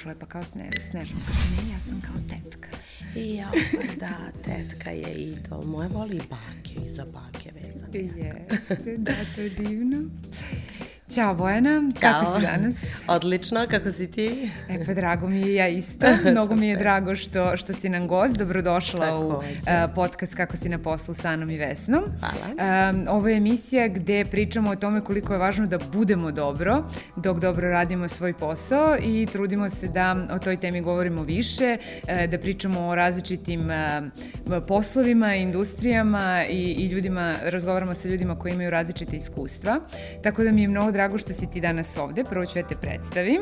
baš lepa kao sne, Snežana. Ne, ja sam kao tetka. I ja, da, tetka je idol. Moja voli i bake, i za bake vezane. Jeste, da, to je divno. Ćao Bojana, Ćao. kako si danas? Odlično, kako si ti? E pa drago mi je, ja isto. Mnogo mi je drago što, što si nam gost. Dobrodošla Tako, u uh, podcast Kako si na poslu sa Anom i Vesnom. Hvala. Um, ovo je emisija gde pričamo o tome koliko je važno da budemo dobro dok dobro radimo svoj posao i trudimo se da o toj temi govorimo više, da pričamo o različitim poslovima, industrijama i, i ljudima, razgovaramo sa ljudima koji imaju različite iskustva. Tako da mi je mnogo drago što si ti danas ovde. Prvo ću ja te predstavim.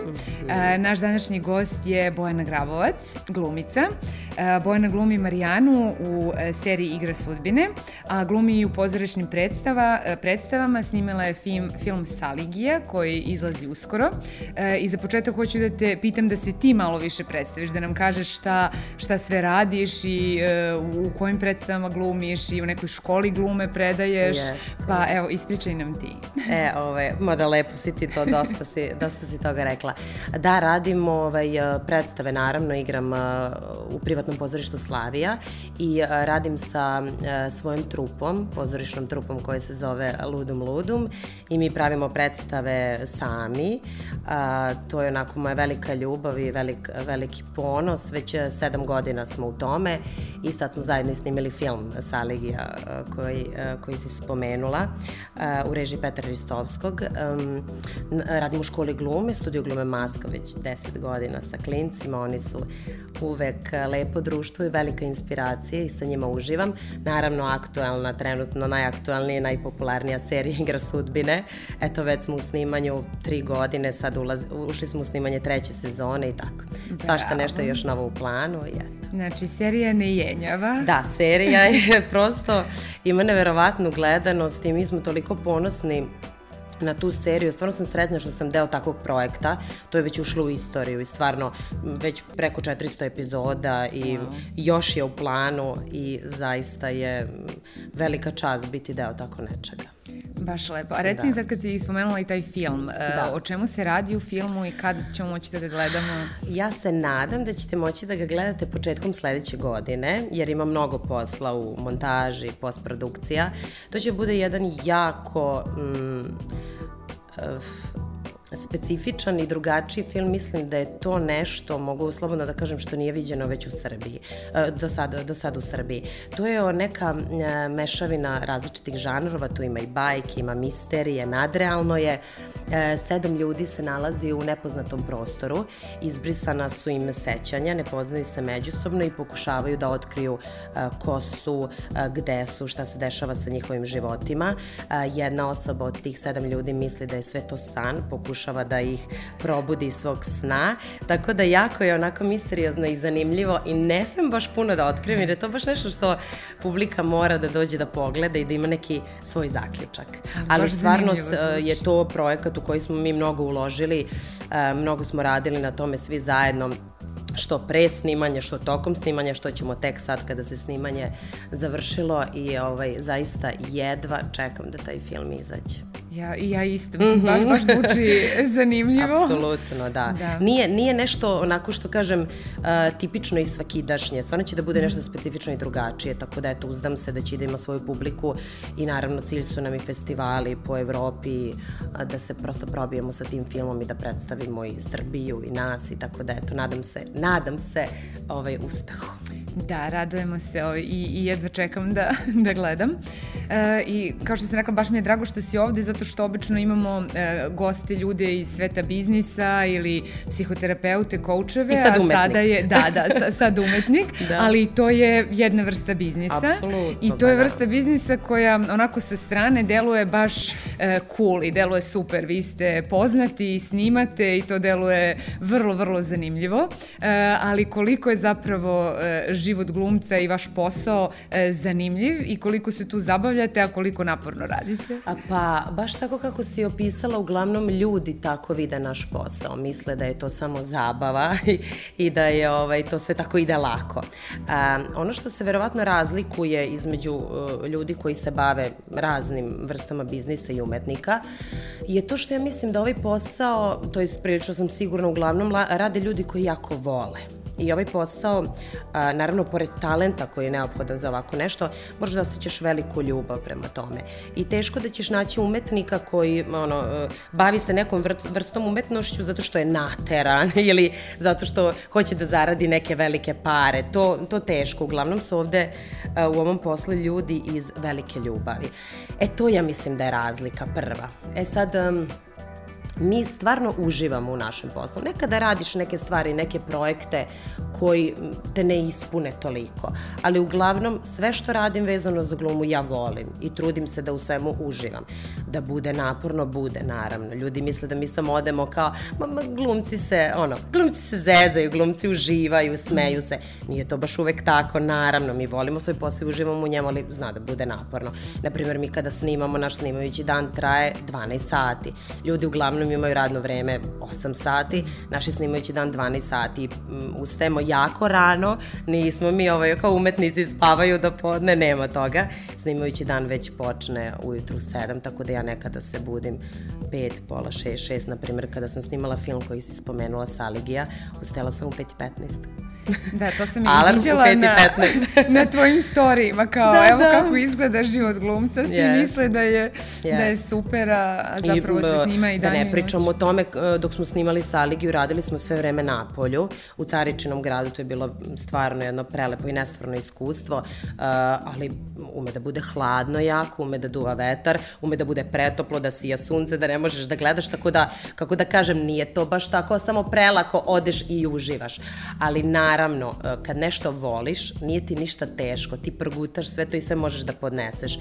E, naš današnji gost je Bojana Grabovac, glumica. E, Bojana glumi Marijanu u e, seriji Igra sudbine, a glumi i u pozorišnim predstava, e, predstavama. Snimala je film, film Saligija koji izlazi uskoro. E, I za početak hoću da te pitam da se ti malo više predstaviš, da nam kažeš šta, šta sve radiš i e, u kojim predstavama glumiš i u nekoj školi glume predaješ. Yes, pa yes. evo, ispričaj nam ti. E, ove, mada lepo si ti to, dosta si, dosta si toga rekla. Da, radim ovaj, predstave, naravno, igram uh, u privatnom pozorištu Slavija i uh, radim sa uh, svojim trupom, pozorišnom trupom koji se zove Ludum Ludum i mi pravimo predstave sami. To je onako moja velika ljubav i velik, veliki ponos. Već sedam godina smo u tome i sad smo zajedno snimili film Saligija koji, koji si spomenula u režiji Petra Ristovskog um, radim u školi glume, studio glume Maska već 10 godina sa klincima, oni su uvek lepo društvo i velika inspiracija i sa njima uživam. Naravno, aktuelna, trenutno najaktuelnija i najpopularnija serija Igra sudbine. Eto, već smo u snimanju tri godine, sad ulaz, ušli smo u snimanje treće sezone i tako. Bravo. Svašta nešto je još novo u planu i eto. Znači, serija ne jenjava. Da, serija je prosto, ima neverovatnu gledanost i mi smo toliko ponosni na tu seriju. Stvarno sam sretna što sam deo takvog projekta. To je već ušlo u istoriju i stvarno već preko 400 epizoda i wow. još je u planu i zaista je velika čast biti deo tako nečega. Baš lepo. A reci da. sad kad si spomenula i taj film, e, da. o čemu se radi u filmu i kad ćemo moći da ga gledamo? Ja se nadam da ćete moći da ga gledate početkom sledeće godine, jer ima mnogo posla u montaži, postprodukcija. To će bude jedan jako... Mm, of specifičan i drugačiji film, mislim da je to nešto, mogu slobodno da kažem, što nije viđeno već u Srbiji, e, do sada, do sada u Srbiji. To je neka e, mešavina različitih žanrova, tu ima i bajke, ima misterije, nadrealno je. E, sedam ljudi se nalazi u nepoznatom prostoru, izbrisana su im sećanja, ne poznaju se međusobno i pokušavaju da otkriju ko su, gde su, šta se dešava sa njihovim životima. Jedna osoba od tih sedam ljudi misli da je sve to san, pokušava pokušava da ih probudi iz svog sna, tako da jako je onako misteriozno i zanimljivo i ne smem baš puno da otkrijem jer je to baš nešto što publika mora da dođe da pogleda i da ima neki svoj zaključak. Ali baš stvarno je to projekat u koji smo mi mnogo uložili, e, mnogo smo radili na tome svi zajedno, što pre snimanja, što tokom snimanja, što ćemo tek sad kada se snimanje završilo i ovaj, zaista jedva čekam da taj film izađe. Ja, ja isto, mislim, mm -hmm. baš, baš zvuči zanimljivo. Apsolutno, da. da. Nije, nije nešto, onako što kažem, uh, tipično i svakidašnje, stvarno će da bude nešto specifično i drugačije, tako da eto, uzdam se da će da ima svoju publiku i naravno cilj su nam i festivali po Evropi, uh, da se prosto probijemo sa tim filmom i da predstavimo i Srbiju i nas i tako da eto, nadam se, nadam se ovaj, uspehu. Da, radujemo se ovaj, i, i jedva čekam da, da gledam. E, I kao što sam rekla, baš mi je drago što si ovde, zato što obično imamo e, goste, ljude iz sveta biznisa ili psihoterapeute, koučeve, a sada je, da, da, sad umetnik, da. ali to je jedna vrsta biznisa. Apsolutno. I to je da, da. vrsta da. biznisa koja onako sa strane deluje baš e, cool i deluje super. Vi ste poznati i snimate i to deluje vrlo, vrlo zanimljivo, e, ali koliko je zapravo e, život glumca i vaš posao e, zanimljiv i koliko se tu zabavljate, a koliko naporno radite? A pa, baš tako kako si opisala, uglavnom ljudi tako vide naš posao. Misle da je to samo zabava i, i da je ovaj, to sve tako ide lako. A, ono što se verovatno razlikuje između uh, ljudi koji se bave raznim vrstama biznisa i umetnika je to što ja mislim da ovaj posao, to je prilično sam sigurna, uglavnom rade ljudi koji jako vole. I ovaj posao, a, naravno, pored talenta koji je neophodan za ovako nešto, možeš da osjećaš veliku ljubav prema tome. I teško da ćeš naći umetnika koji ono, bavi se nekom vrstom umetnošću zato što je nateran ili zato što hoće da zaradi neke velike pare. To, to teško. Uglavnom su ovde a, u ovom poslu ljudi iz velike ljubavi. E to ja mislim da je razlika prva. E sad... Um, mi stvarno uživamo u našem poslu. Nekada radiš neke stvari, neke projekte koji te ne ispune toliko, ali uglavnom sve što radim vezano za glumu ja volim i trudim se da u svemu uživam. Da bude naporno, bude naravno. Ljudi misle da mi samo odemo kao, ma, ma glumci se, ono, glumci se zezaju, glumci uživaju, smeju se. Nije to baš uvek tako, naravno, mi volimo svoj posao i uživamo u njemu, ali zna da bude naporno. Naprimer, mi kada snimamo, naš snimajući dan traje 12 sati. Ljudi uglavnom film imaju radno vreme 8 sati, naši snimajući dan 12 sati, ustajemo jako rano, nismo mi ovaj, kao umetnici spavaju do podne, nema toga. Snimajući dan već počne ujutru 7, tako da ja nekada se budim 5, pola 6, 6, na primjer kada sam snimala film koji si spomenula Saligija, ustala sam u 5 i 15. Da, to sam i viđala na, na tvojim storijima, kao da, evo da. kako izgleda život glumca, svi yes. misle da je, yes. da je super, a zapravo I, se snima i da danju Da ne pričamo o tome, dok smo snimali Saligiju, radili smo sve vreme na polju, u Caričinom gradu, to je bilo stvarno jedno prelepo i nestvarno iskustvo, uh, ali ume da bude hladno jako, ume da duva vetar, ume da bude pretoplo, da sija sunce, da ne možeš da gledaš, tako da, kako da kažem, nije to baš tako, samo prelako odeš i uživaš. Ali naravno, e, kad nešto voliš, nije ti ništa teško, ti progutaš sve to i sve možeš da podneseš,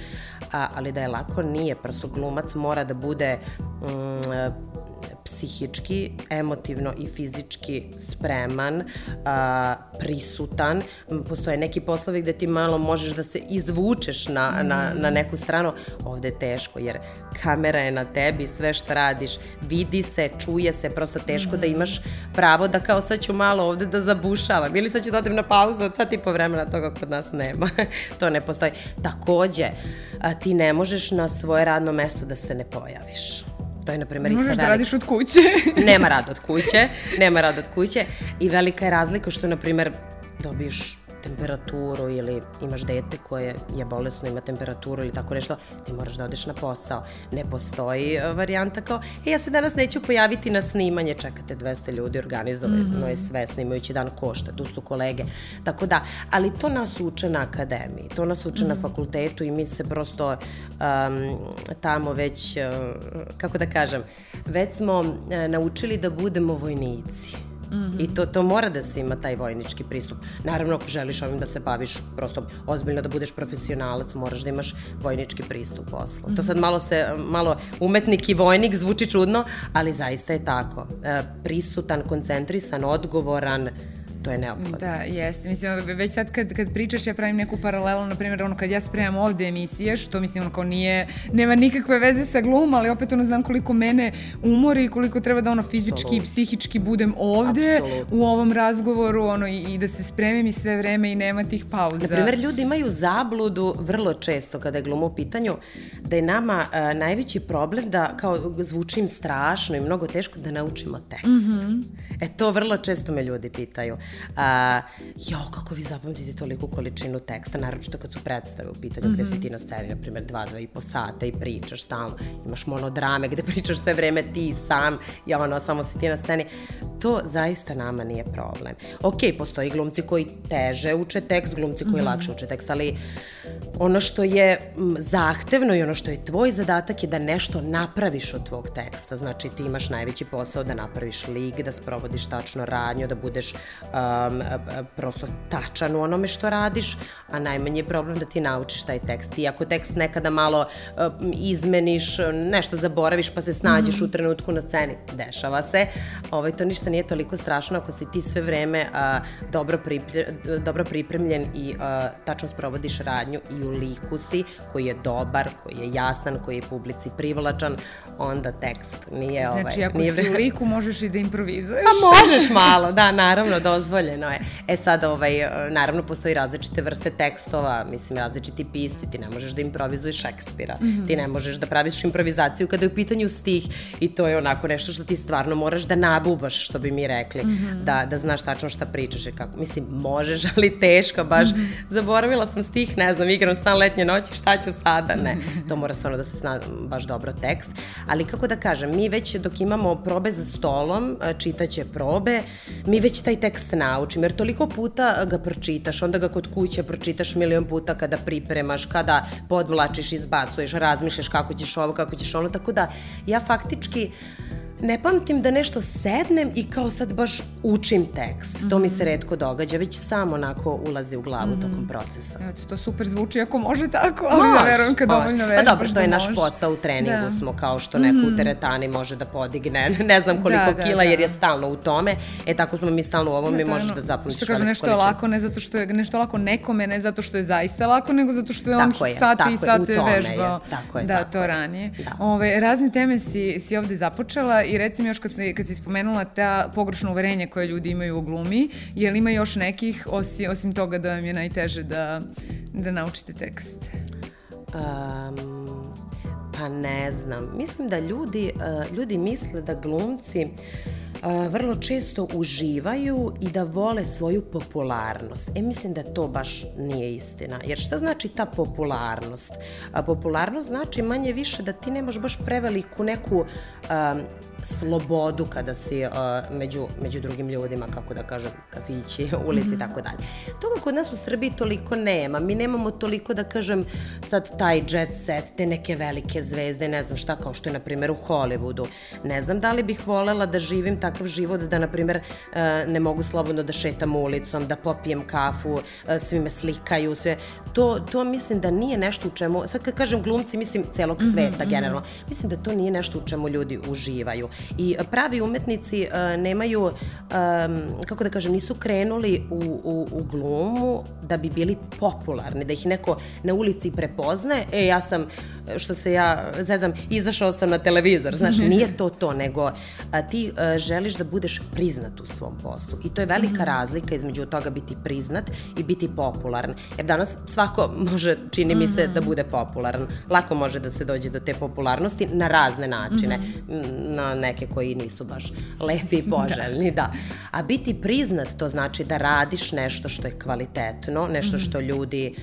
a, ali da je lako nije, prosto glumac mora da bude mm, psihički, emotivno i fizički spreman, a, prisutan. Postoje neki poslovi gde ti malo možeš da se izvučeš na, na, na neku stranu. Ovde je teško jer kamera je na tebi, sve što radiš, vidi se, čuje se, prosto teško da imaš pravo da kao sad ću malo ovde da zabušavam ili sad ću da odem na pauzu od sat i po vremena toga kod nas nema. to ne postoji. Takođe, a, ti ne možeš na svoje radno mesto da se ne pojaviš to je, na primjer, isto velika. Možeš da radiš od kuće. nema rad od kuće, nema rad od kuće i velika je razlika što, na primjer, dobiješ temperaturu ili imaš dete koje je bolesno, ima temperaturu ili tako nešto, ti moraš da odeš na posao. Ne postoji e, varijanta kao, e, ja se danas neću pojaviti na snimanje, čekate 200 ljudi, organizovano mm -hmm. je sve, snimajući dan košta, tu su kolege. Tako da, ali to nas uče na akademiji, to nas uče mm -hmm. na mhm. fakultetu i mi se prosto um, tamo već, uh, kako da kažem, već smo uh, naučili da budemo vojnici Mm -hmm. I to, to mora da se ima taj vojnički pristup. Naravno, ako želiš ovim da se baviš prosto ozbiljno da budeš profesionalac, moraš da imaš vojnički pristup poslu. Mm -hmm. To sad malo se, malo umetnik i vojnik zvuči čudno, ali zaista je tako. E, prisutan, koncentrisan, odgovoran, to je neophodno. Da, jeste. Mislim, već sad kad, kad pričaš, ja pravim neku paralelu, na primjer, ono, kad ja spremam ovde emisije, što mislim, ono, kao nije, nema nikakve veze sa glumom, ali opet, ono, znam koliko mene umori i koliko treba da, ono, fizički i psihički budem ovde Absolut. u ovom razgovoru, ono, i, i da se spremim i sve vreme i nema tih pauza. Na primjer, ljudi imaju zabludu vrlo često kada je gluma u pitanju, da je nama a, najveći problem da, kao, zvučim strašno i mnogo teško da naučimo tekst. Mm -hmm. E, to vrlo često me ljudi pitaju. A, jo, kako vi zapamtite toliku količinu teksta, naročito kad su predstave u pitanju, mm -hmm. gde si mhm. ti na sceni, na primjer, dva, dva i po sata i pričaš stalno, imaš monodrame gde pričaš sve vreme ti sam i ono, samo si ti na sceni. To zaista nama nije problem. Ok, postoji glumci koji teže uče tekst, glumci koji mm -hmm. lakše uče tekst, ali ono što je zahtevno i ono što je tvoj zadatak je da nešto napraviš od tvog teksta. Znači ti imaš najveći posao da napraviš lik, da sprovodiš tačno radnju, da budeš um, prosto tačan u onome što radiš, a najmanji je problem da ti naučiš taj tekst. I ako tekst nekada malo um, izmeniš, nešto zaboraviš pa se snađeš mm. u trenutku na sceni, dešava se, ovaj, to ništa nije toliko strašno ako si ti sve vreme a, dobro, pripre, dobro pripremljen i a, tačno sprovodiš radnju i u liku si koji je dobar, koji je jasan, koji je publici privlačan, onda tekst nije znači, ovaj... Znači, ako nije si u liku možeš i da improvizuješ. Pa možeš malo, da, naravno, dozvoljeno je. E sad, ovaj, naravno, postoji različite vrste tekstova, mislim, različiti pisci, ti ne možeš da improvizuješ Šekspira, mm -hmm. ti ne možeš da praviš improvizaciju kada je u pitanju stih i to je onako nešto što ti stvarno moraš da nabubaš, što bi mi rekli, mm -hmm. da, da znaš tačno šta pričaš i kako. Mislim, možeš, ali teško, baš mm -hmm. zaboravila sam stih, ne znam, igram stan letnje noći, šta ću sada, ne. To mora stvarno da se zna baš dobro tekst. Ali kako da kažem, mi već dok imamo probe za stolom, čitaće probe, mi već taj tekst naučimo, jer toliko puta ga pročitaš, onda ga kod kuće pročitaš milion puta kada pripremaš, kada podvlačiš, izbacuješ, razmišljaš kako ćeš ovo, kako ćeš ono, tako da ja faktički ne pamtim da nešto sednem i kao sad baš učim tekst. Mm -hmm. To mi se mhm. redko događa, već samo onako ulazi u glavu mm -hmm. tokom procesa. Eto, to super zvuči ako može tako, ali Mož, da verujem kad dovoljno vežbaš Pa dobro, to je da naš posao u treningu da. smo, kao što neko mm -hmm. u teretani može da podigne ne znam koliko da, da, kila da. jer je stalno u tome. E tako smo mi stalno u ovom da, i možeš da zapamtiš Što kaže, nešto je lako ne zato što je nešto lako nekome, ne zato što je zaista lako, nego zato što je on tako sati i sate vežbao. Tako je, da, tako to ranije. Da. Ove, razne teme si, si ovde započela i recim još kad si, kad si spomenula ta pogrešna uverenja koje ljudi imaju u glumi, je li ima još nekih, osim, osim toga da vam je najteže da, da naučite tekst? Um, pa ne znam. Mislim da ljudi, uh, ljudi misle da glumci uh, vrlo često uživaju i da vole svoju popularnost. E, mislim da to baš nije istina. Jer šta znači ta popularnost? A, popularnost znači manje više da ti nemaš baš preveliku neku um, slobodu kada si uh, među, među drugim ljudima, kako da kažem, kafići, ulici i tako dalje. Toga kod nas u Srbiji toliko nema. Mi nemamo toliko, da kažem, sad taj jet set, te neke velike zvezde, ne znam šta, kao što je, na primjer, u Hollywoodu. Ne znam da li bih volela da živim takav život da, na primjer, uh, ne mogu slobodno da šetam ulicom, da popijem kafu, uh, svi me slikaju, sve. To, to mislim da nije nešto u čemu, sad kad kažem glumci, mislim celog mhm, sveta mm -hmm. generalno, mislim da to nije nešto u čemu ljudi uživaju. I pravi umetnici uh, nemaju, kako da kažem, nisu krenuli u, u, u glumu da bi bili popularni, da ih neko na ulici prepozne, e, ja sam, što se ja zezam, izašao sam na televizor, znaš, nije to to, nego a, ti a, želiš da budeš priznat u svom poslu. I to je velika -hmm. razlika između toga biti priznat i biti popularan. Jer danas svako može, čini mi se, da bude popularan. Lako može da se dođe do te popularnosti na razne načine. Mm. Na neke koji nisu baš lepi i poželjni, da. da. A biti priznat to znači da radiš nešto što je kvalitetno, nešto što ljudi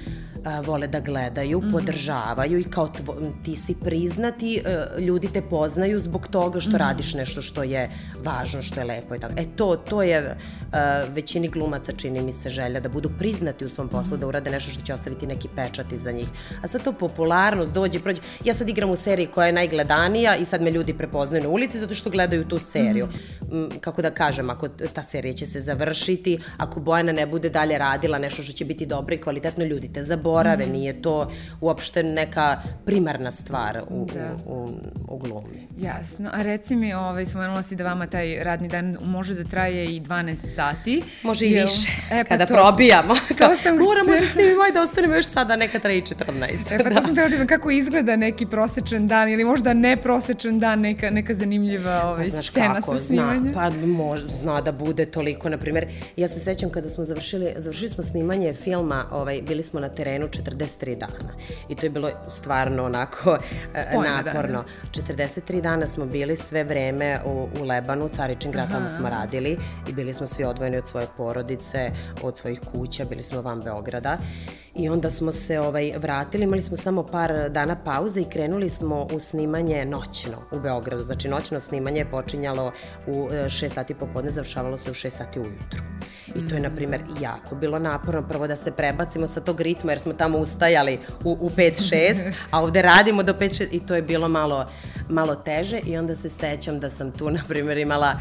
a, vole da gledaju, mm -hmm. podržavaju i kao tvo, ti si priznati, a, ljudi te poznaju zbog toga što mm -hmm. radiš nešto što je važno, što je lepo i tako. E to, to je a, većini glumaca čini mi se želja da budu priznati u svom poslu, mm -hmm. da urade nešto što će ostaviti neki pečat iza njih. A sad to popularnost dođe, prođe. Ja sad igram u seriji koja je najgledanija i sad me ljudi prepoznaju na ulici zato što gledaju tu seriju. Mm -hmm. Kako da kažem, ako ta serija će se završiti, ako Bojana ne bude dalje radila nešto što će biti dobro i kvalitetno, ljudi te zaboravaju zaborave, mm. nije to uopšte neka primarna stvar u, da. u, u, u glumi. Jasno, a reci mi, ovaj, spomenula si da vama taj radni dan može da traje i 12 sati. Može i Jel, više, e, pa kada to, probijamo. To sam Moramo da snimimo i da ostanemo još sada, neka traje i 14. E, pa da. to sam teo da kako izgleda neki prosečan dan ili možda ne prosečan dan, neka, neka zanimljiva ovaj, pa, znaš scena kako, sa snimanjem. Zna, pa može, zna da bude toliko, na primjer, ja se sećam kada smo završili, završili smo snimanje filma, ovaj, bili smo na terenu terenu 43 dana. I to je bilo stvarno onako e, Spojne naporno. Dana. 43 dana smo bili sve vreme u, u Lebanu, Caričin grad, tamo smo radili i bili smo svi odvojeni od svoje porodice, od svojih kuća, bili smo van Beograda. I onda smo se ovaj, vratili, imali smo samo par dana pauze i krenuli smo u snimanje noćno u Beogradu. Znači noćno snimanje je počinjalo u 6 e, sati popodne, završavalo se u 6 sati ujutru. I to je, na primer, jako bilo naporno prvo da se prebacimo sa tog ritma, jer smo tamo ustajali u, u 5-6, a ovde radimo do 5-6 i to je bilo malo, malo teže i onda se sećam da sam tu, na primer, imala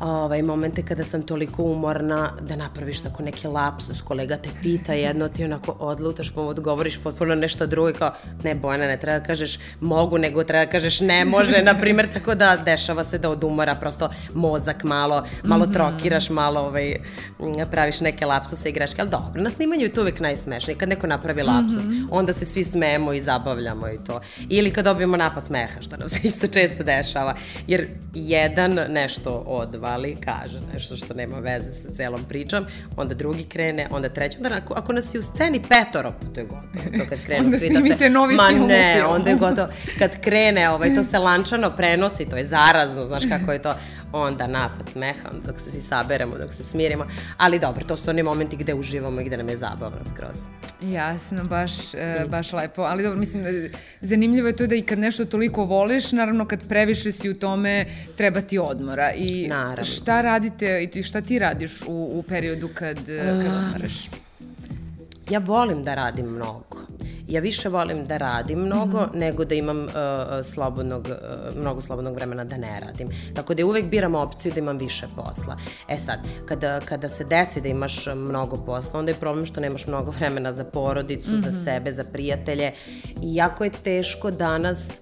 ovaj, momente kada sam toliko umorna da napraviš tako neki lapsus, kolega te pita jedno, ti onako odlutaš pa odgovoriš potpuno nešto drugo i kao, ne Bojana, ne treba da kažeš mogu, nego treba da kažeš ne može, na primjer, tako da dešava se da od umora prosto mozak malo, malo mm -hmm. trokiraš, malo ovaj, praviš neke lapsuse i greške, ali dobro, na snimanju je to uvek najsmešnije, kad neko napravi lapsus, mm -hmm. onda se svi smemo i zabavljamo i to. Ili kad dobijemo napad smeha, što nam se isto često dešava, jer jedan nešto odvali, kaže nešto što nema veze sa celom pričom, onda drugi krene, onda treći, onda ako, ako nas je u sceni petoro, pa to je gotovo, to kad krenu svi da se... novi ma film ne, onda je gotovo, kad krene, ovaj, to se lančano prenosi, to je zarazno, znaš kako je to, onda napad smeha, dok se svi saberemo, dok se smirimo, ali dobro, to su oni momenti gde uživamo i gde nam je zabavno skroz. Jasno, baš, e, mm. baš lepo, ali dobro, mislim, e, zanimljivo je to da i kad nešto toliko voliš, naravno kad previše si u tome, treba ti odmora. I naravno. šta radite i šta ti radiš u, u periodu kad, kad odmaraš? Ja volim da radim mnogo ja više volim da radim mnogo mm -hmm. nego da imam uh, slobodnog, uh, mnogo slobodnog vremena da ne radim. Tako da uvek biram opciju da imam više posla. E sad, kada, kada se desi da imaš mnogo posla, onda je problem što nemaš mnogo vremena za porodicu, mm -hmm. za mhm. sebe, za prijatelje. I jako je teško danas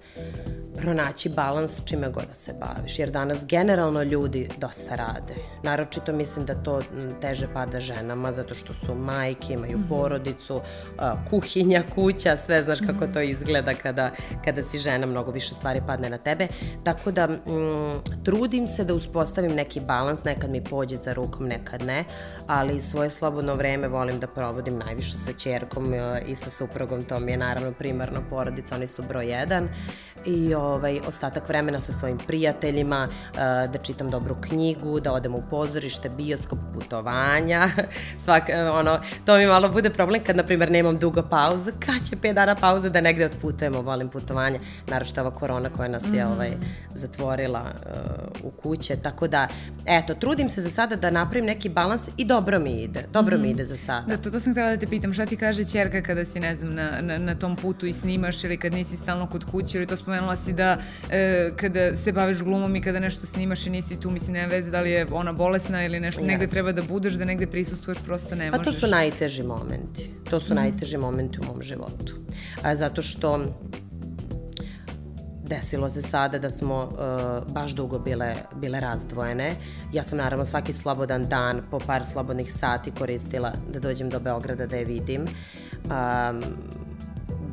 pronaći balans čime god da se baviš, jer danas generalno ljudi dosta rade. Naročito mislim da to teže pada ženama, zato što su majke, imaju mm -hmm. porodicu, kuhinja, kuća, sve znaš kako to izgleda kada, kada si žena, mnogo više stvari padne na tebe. Tako da m, trudim se da uspostavim neki balans, nekad mi pođe za rukom, nekad ne, ali svoje slobodno vreme volim da provodim najviše sa čerkom i sa suprugom, to mi je naravno primarno porodica, oni su broj jedan i ovaj, ostatak vremena sa svojim prijateljima, eh, da čitam dobru knjigu, da odem u pozorište, bioskop, putovanja. Svak, eh, ono, to mi malo bude problem kad, na primjer, nemam dugo pauzu. Kad će pet dana pauze da negde otputujemo, volim putovanja. Naravno ova korona koja nas je mm. ovaj, zatvorila uh, u kuće. Tako da, eto, trudim se za sada da napravim neki balans i dobro mi ide. Dobro mm. mi ide za sada. Da, to, to sam htjela da te pitam. Šta ti kaže čerka kada si, ne znam, na, na, na tom putu i snimaš ili kad nisi stalno kod kuće ili to spomenula si da e, kada se baviš glumom i kada nešto snimaš i nisi tu, mislim, nema veze da li je ona bolesna ili nešto, yes. negde treba da budeš, da negde prisustuješ, prosto ne možeš. Pa to su najteži momenti. To su mm. najteži momenti u mom životu. A, zato što desilo se sada da smo uh, baš dugo bile, bile razdvojene. Ja sam naravno svaki slobodan dan po par slobodnih sati koristila da dođem do Beograda da je vidim. Um,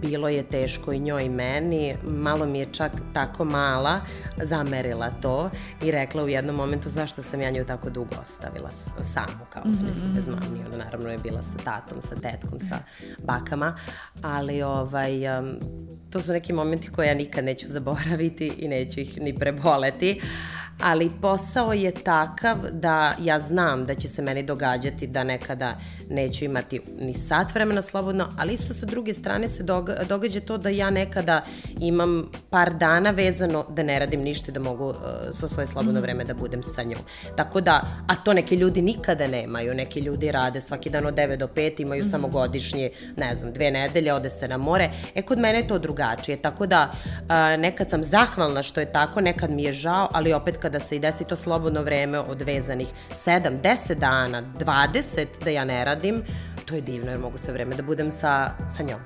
bilo je teško i njoj i meni, malo mi je čak tako mala zamerila to i rekla u jednom momentu zašto sam ja nju tako dugo ostavila samu, kao u smislu mm -hmm. bez mami. Ona naravno je bila sa tatom, sa tetkom, sa bakama, ali ovaj, to su neki momenti koje ja nikad neću zaboraviti i neću ih ni preboleti. Ali posao je takav da ja znam da će se meni događati da nekada neću imati ni sat vremena slobodno, ali isto sa druge strane se događa to da ja nekada imam par dana vezano da ne radim ništa da mogu uh, svo svoje slobodno vreme da budem sa njom. Tako da, a to neki ljudi nikada nemaju, neki ljudi rade svaki dan od 9 do 5, imaju mm -hmm. samo godišnje, ne znam, dve nedelje, ode se na more. E, kod mene je to drugačije, tako da uh, nekad sam zahvalna što je tako, nekad mi je žao, ali opet kada se i desi to slobodno vreme od vezanih 7, 10 dana, 20 da ja ne radim, to je divno jer mogu sve vreme da budem sa, sa njom.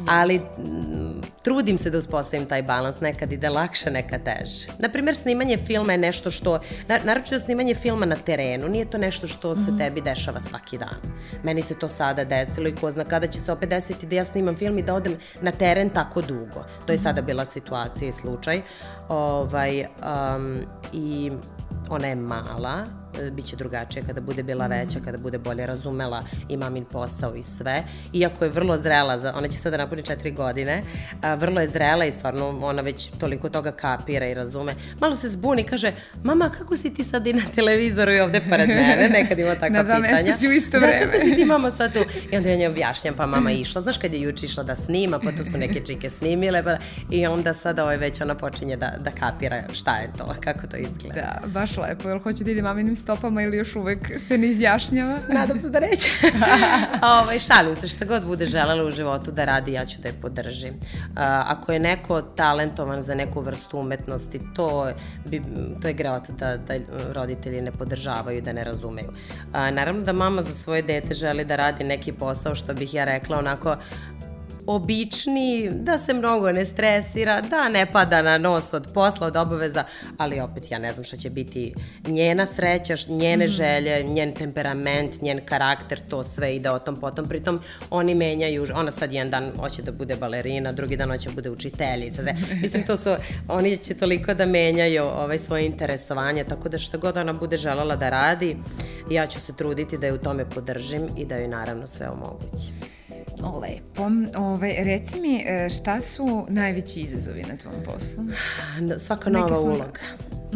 Yes. Ali m, trudim se da uspostavim taj balans, nekad ide lakše, nekad teže. Naprimer, snimanje filma je nešto što, na, naročito snimanje filma na terenu, nije to nešto što se mm -hmm. tebi dešava svaki dan. Meni se to sada desilo i ko zna kada će se opet desiti da ja snimam film i da odem na teren tako dugo. To je mhm. sada bila situacija i slučaj. Ovaj, um, I ona je mala, E, bit će drugačije kada bude bila veća, kada bude bolje razumela i mamin posao i sve. Iako je vrlo zrela, za, ona će sada napuni četiri godine, a, vrlo je zrela i stvarno ona već toliko toga kapira i razume. Malo se zbuni, kaže, mama, kako si ti sad i na televizoru i ovde pored mene? Nekad ima takva pitanja. na dva mesta si u isto da, vreme. kako si ti mama sad tu? I onda ja nje objašnjam, pa mama išla. Znaš kad je juče išla da snima, pa to su neke čike snimile, pa, i onda sada ovaj već ona počinje da, da kapira šta je to, kako to izgleda. Da, baš lepo. Jel hoće da ide maminim stopama ili još uvek se ne izjašnjava? Nadam se da neće. ovaj, šalim se, šta god bude želela u životu da radi, ja ću da je podržim. Uh, ako je neko talentovan za neku vrstu umetnosti, to, bi, to je greota da, da roditelji ne podržavaju da ne razumeju. Uh, naravno da mama za svoje dete želi da radi neki posao, što bih ja rekla, onako obični, da se mnogo ne stresira, da ne pada na nos od posla, od obaveza, ali opet ja ne znam šta će biti njena sreća, njene mm. želje, njen temperament, njen karakter, to sve ide o tom potom. Pritom oni menjaju, ona sad jedan dan hoće da bude balerina, drugi dan hoće da bude učiteljica. Da, mislim, to su, oni će toliko da menjaju ovaj, svoje interesovanje, tako da šta god ona bude želala da radi, ja ću se truditi da je u tome podržim i da joj naravno sve omogući. Lepo. Ove, reci mi, e, šta su najveći izazovi na tvom poslu? Svaka nova uloga.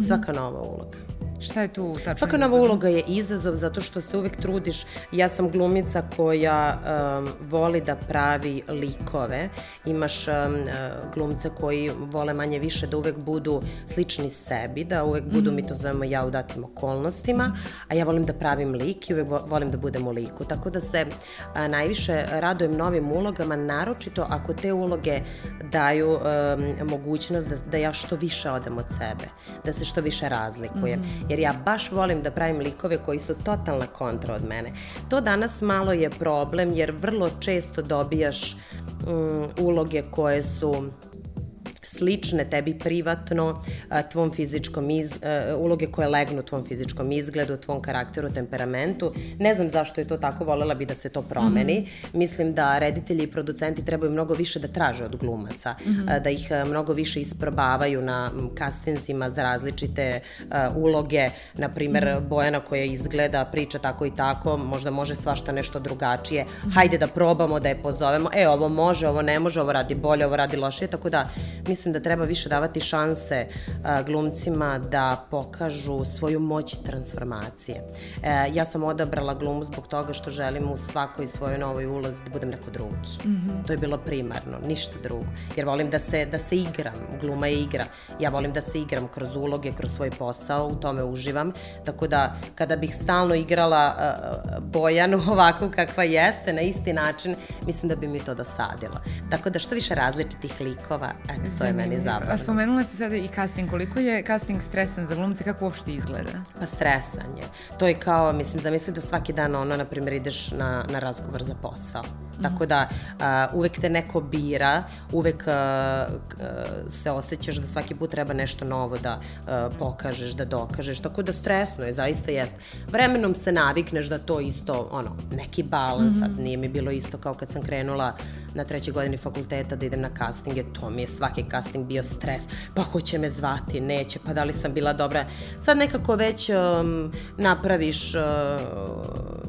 Svaka nova uloga. Šta je tu tačno Svaka nova uloga je izazov zato što se uvek trudiš. Ja sam glumica koja um, voli da pravi likove. Imaš um, uh, glumce koji vole manje više da uvek budu slični sebi, da uvek budu, mm. mi to zovemo ja u datim okolnostima, a ja volim da pravim lik i uvek volim da budem u liku. Tako da se a, najviše radujem novim ulogama, naročito ako te uloge daju um, mogućnost da, da ja što više odem od sebe, da se što više razlikujem. Mm jer ja baš volim da pravim likove koji su totalna kontra od mene. To danas malo je problem jer vrlo često dobijaš um, uloge koje su slične tebi privatno, tvom fizičkom iz, uloge koje legnu tvom fizičkom izgledu, tvom karakteru, temperamentu. Ne znam zašto je to tako, volela bi da se to promeni. Mm -hmm. Mislim da reditelji i producenti trebaju mnogo više da traže od glumaca, mm -hmm. da ih mnogo više isprobavaju na kastinzima za različite uloge, na primer mm -hmm. Bojana koja izgleda, priča tako i tako, možda može svašta nešto drugačije. Mm -hmm. Hajde da probamo, da je pozovemo. E, ovo može, ovo ne može, ovo radi bolje, ovo radi lošije, tako da mislim da treba više davati šanse a, glumcima da pokažu svoju moć transformacije. E, ja sam odabrala glumu zbog toga što želim u svakoj svojoj novoj ulozi da budem neko drugi. Mm -hmm. To je bilo primarno, ništa drugo. Jer volim da se, da se igram, gluma je igra. Ja volim da se igram kroz uloge, kroz svoj posao, u tome uživam. Tako da kada bih stalno igrala uh, Bojanu ovako kakva jeste, na isti način, mislim da bi mi to dosadilo. Tako da što više različitih likova, eto, to je meni zabavno. A spomenula si sada i casting. Koliko je casting stresan za glumce? Kako uopšte izgleda? Pa stresan je. To je kao, mislim, zamisli da svaki dan ono, na primjer, ideš na, na razgovor za posao. Tako da uh, uvek te neko bira, uvek uh, uh, se osjećaš da svaki put treba nešto novo da uh, pokažeš, da dokažeš. Tako da stresno je, zaista jest. Vremenom se navikneš da to isto, ono, neki balans, mm. sad nije mi bilo isto kao kad sam krenula na trećoj godini fakulteta da idem na castinge, to mi je svaki casting bio stres, pa hoće me zvati, neće, pa da li sam bila dobra. Sad nekako već um, napraviš, uh,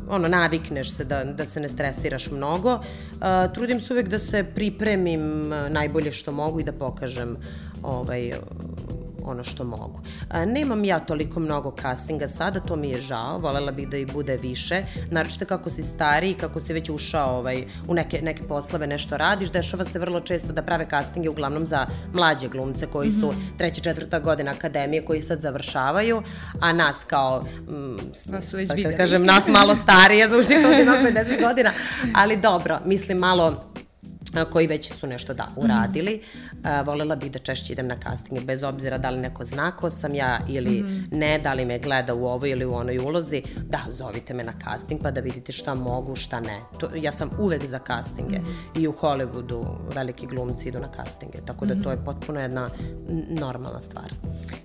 ono, navikneš se da, da se ne stresiraš mnogo. Uh, trudim se uvek da se pripremim najbolje što mogu i da pokažem ovaj, ono što mogu. A, nemam ja toliko mnogo castinga sada, to mi je žao, volela bih da i bude više, naročito kako si stariji, kako si već ušao ovaj, u neke, neke poslove, nešto radiš, dešava se vrlo često da prave castinge uglavnom za mlađe glumce koji su -hmm. treća, četvrta godina akademije, koji sad završavaju, a nas kao, mm, su već sad kad kažem nas malo starije, zvuči kao da ima 50 godina, ali dobro, mislim malo koji već su nešto da uradili. Mm -hmm. volela bih da češće idem na castinge, bez obzira da li neko zna ko sam ja ili mm -hmm. ne, da li me gleda u ovoj ili u onoj ulozi. Da, zovite me na casting pa da vidite šta mogu, šta ne. To, ja sam uvek za castinge mm -hmm. i u Hollywoodu veliki glumci idu na castinge, tako da to je potpuno jedna normalna stvar.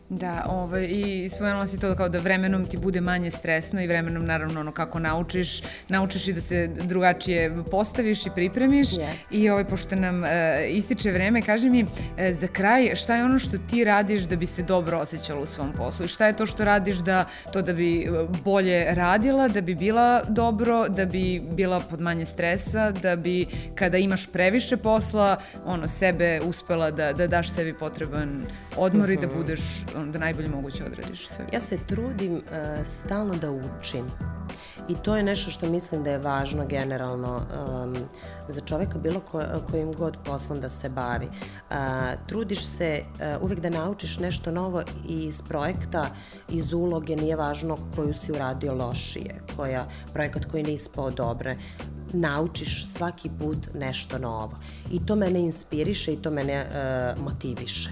Da, ovaj, i spomenula si to kao da vremenom ti bude manje stresno i vremenom naravno ono kako naučiš, naučiš i da se drugačije postaviš i pripremiš yes. i ovaj, pošto nam e, ističe vreme, kaži mi e, za kraj šta je ono što ti radiš da bi se dobro osjećala u svom poslu i šta je to što radiš da to da bi e, bolje radila, da bi bila dobro, da bi bila pod manje stresa, da bi kada imaš previše posla, ono, sebe uspela da, da daš sebi potreban odmor uh -huh. i da mhm. budeš da najbolje moguće odradiš sve. Ja se trudim uh, stalno da učim I to je nešto što mislim da je važno generalno um, za čoveka bilo ko, kojim god poslom da se bavi. Uh, trudiš se uh, uvek da naučiš nešto novo iz projekta, iz uloge, nije važno koju si uradio lošije, koja, projekat koji nije ispao dobre naučiš svaki put nešto novo. I to mene inspiriše i to mene uh, motiviše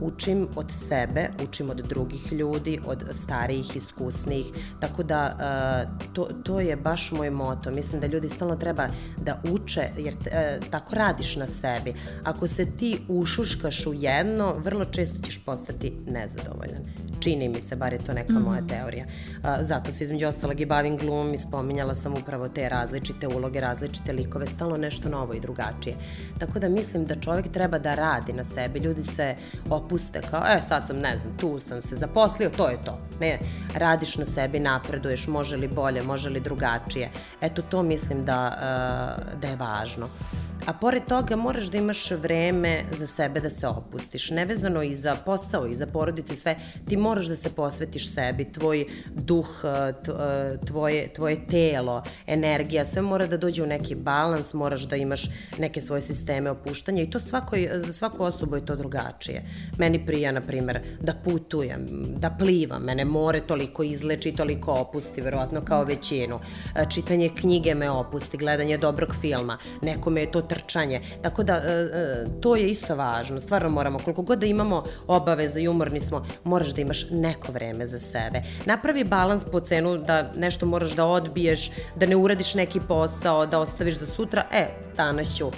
učim od sebe, učim od drugih ljudi, od starijih, iskusnijih, tako da uh, to, to je baš moj moto. Mislim da ljudi stalno treba da uče, jer uh, tako radiš na sebi. Ako se ti ušuškaš u jedno, vrlo često ćeš postati nezadovoljan. Čini mi se, bar je to neka mm -hmm. moja teorija. Uh, zato se između ostalog i bavim glumom i spominjala sam upravo te različite uloge, različite likove, stalno nešto novo i drugačije. Tako da mislim da čovek treba da radi na sebi. Ljudi se opuste kao, e sad sam, ne znam, tu sam se zaposlio, to je to. Ne, radiš na sebi, napreduješ, može li bolje, može li drugačije. Eto, to mislim da, uh, da je važno. A pored toga moraš da imaš vreme za sebe da se opustiš. Nevezano i za posao i za porodicu i sve, ti moraš da se posvetiš sebi, tvoj duh, uh, uh, tvoje, tvoje telo, energija, sve mora da dođe u neki balans, moraš da imaš neke svoje sisteme opuštanja i to svako, za svaku osobu je to drugačije. Meni prija, na primer, da putujem, da plivam, mene more toliko izleči, toliko opusti, verovatno kao većinu. Uh, čitanje knjige me opusti, gledanje dobrog filma, nekome je to trčanje. Tako da, e, e, to je isto važno. Stvarno moramo, koliko god da imamo obaveza i umorni smo, moraš da imaš neko vreme za sebe. Napravi balans po cenu da nešto moraš da odbiješ, da ne uradiš neki posao, da ostaviš za sutra. E, danas ću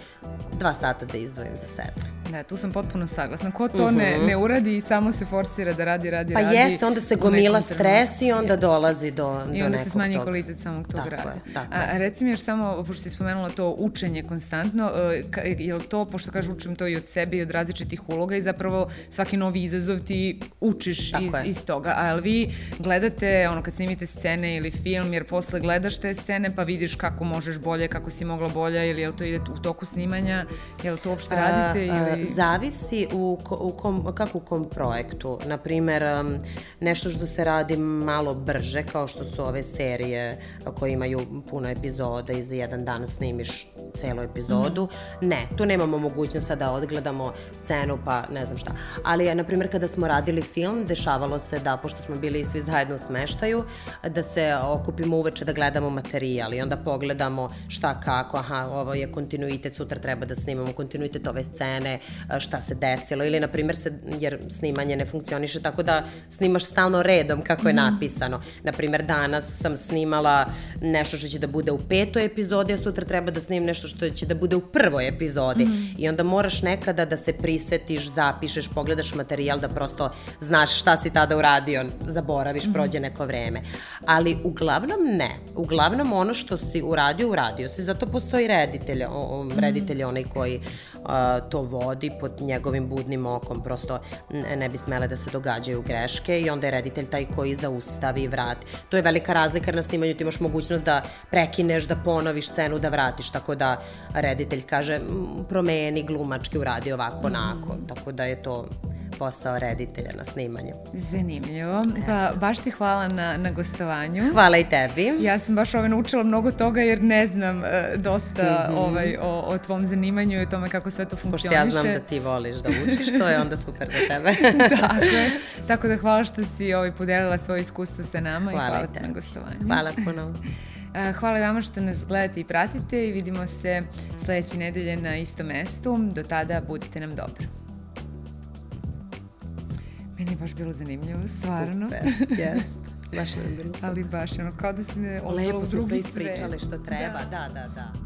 dva sata da izdvojim za sebe. Da, tu sam potpuno saglasna. Ko to uh -huh. ne, mhm. ne uradi i samo se forsira da radi, radi, pa radi. Pa jeste, onda se gomila stres i onda yes. dolazi do, do nekog I onda se smanji tog. kvalitet samog tog tako rada. Je, tako a, a reci mi još samo, pošto si spomenula to učenje konstantno, uh, je li to, pošto kažu učim to i od sebe i od različitih uloga i zapravo svaki novi izazov ti učiš iz, iz toga, a li vi gledate, ono kad snimite scene ili film, jer posle gledaš te scene pa vidiš kako možeš bolje, kako si mogla bolje ili je li to ide u toku snimanja, je li to uopšte radite? Ili... Zavisi u, u kom, kako u kom projektu. Naprimer, nešto što se radi malo brže, kao što su ove serije koje imaju puno epizoda i za jedan dan snimiš celu epizodu. Mm. Ne, tu nemamo mogućnost da odgledamo scenu pa ne znam šta. Ali, na primjer, kada smo radili film, dešavalo se da, pošto smo bili svi zajedno u smeštaju, da se okupimo uveče da gledamo materijal i onda pogledamo šta kako, aha, ovo je kontinuitet, sutra treba da snimamo kontinuitet ove scene, šta se desilo ili na primjer se, jer snimanje ne funkcioniše tako da snimaš stalno redom kako je mm. napisano. Na primjer danas sam snimala nešto što će da bude u petoj epizodi, a sutra treba da snimim nešto što će da bude u prvoj epizodi. Mm. I onda moraš nekada da se prisetiš, zapišeš, pogledaš materijal da prosto znaš šta si tada uradio, zaboraviš, mm. prođe neko vreme. Ali uglavnom ne. Uglavnom ono što si uradio, uradio si. Zato postoji reditelj, o, reditelj onaj koji a, to vodi pod njegovim budnim okom, prosto ne bi smele da se događaju greške i onda je reditelj taj koji zaustavi i vrati. To je velika razlika na snimanju ti imaš mogućnost da prekineš, da ponoviš scenu, da vratiš, tako da reditelj kaže promeni glumački, uradi ovako, onako, tako da je to posao reditelja na snimanju. Zanimljivo. Pa baš ti hvala na, na gostovanju. Hvala i tebi. Ja sam baš ovaj naučila mnogo toga jer ne znam uh, dosta mm -hmm. ovaj, o, o tvom zanimanju i o tome kako sve to funkcioniše. Pošto ja znam da ti voliš da učiš, to je onda super za tebe. Tako je. Tako da hvala što si ovaj, podelila svoje iskustvo sa nama hvala i hvala ti na gostovanju. Hvala puno. Hvala vama što nas gledate i pratite i vidimo se sledeće nedelje na istom mestu. Do tada budite nam dobro. Meni je baš bilo zanimljivo, stvarno. Super, jest. Baš nam je bilo super. Ali baš, ono, kao da si me odvela u drugi sve. Lepo smo sve ispričali što treba, da, da, da. da. da.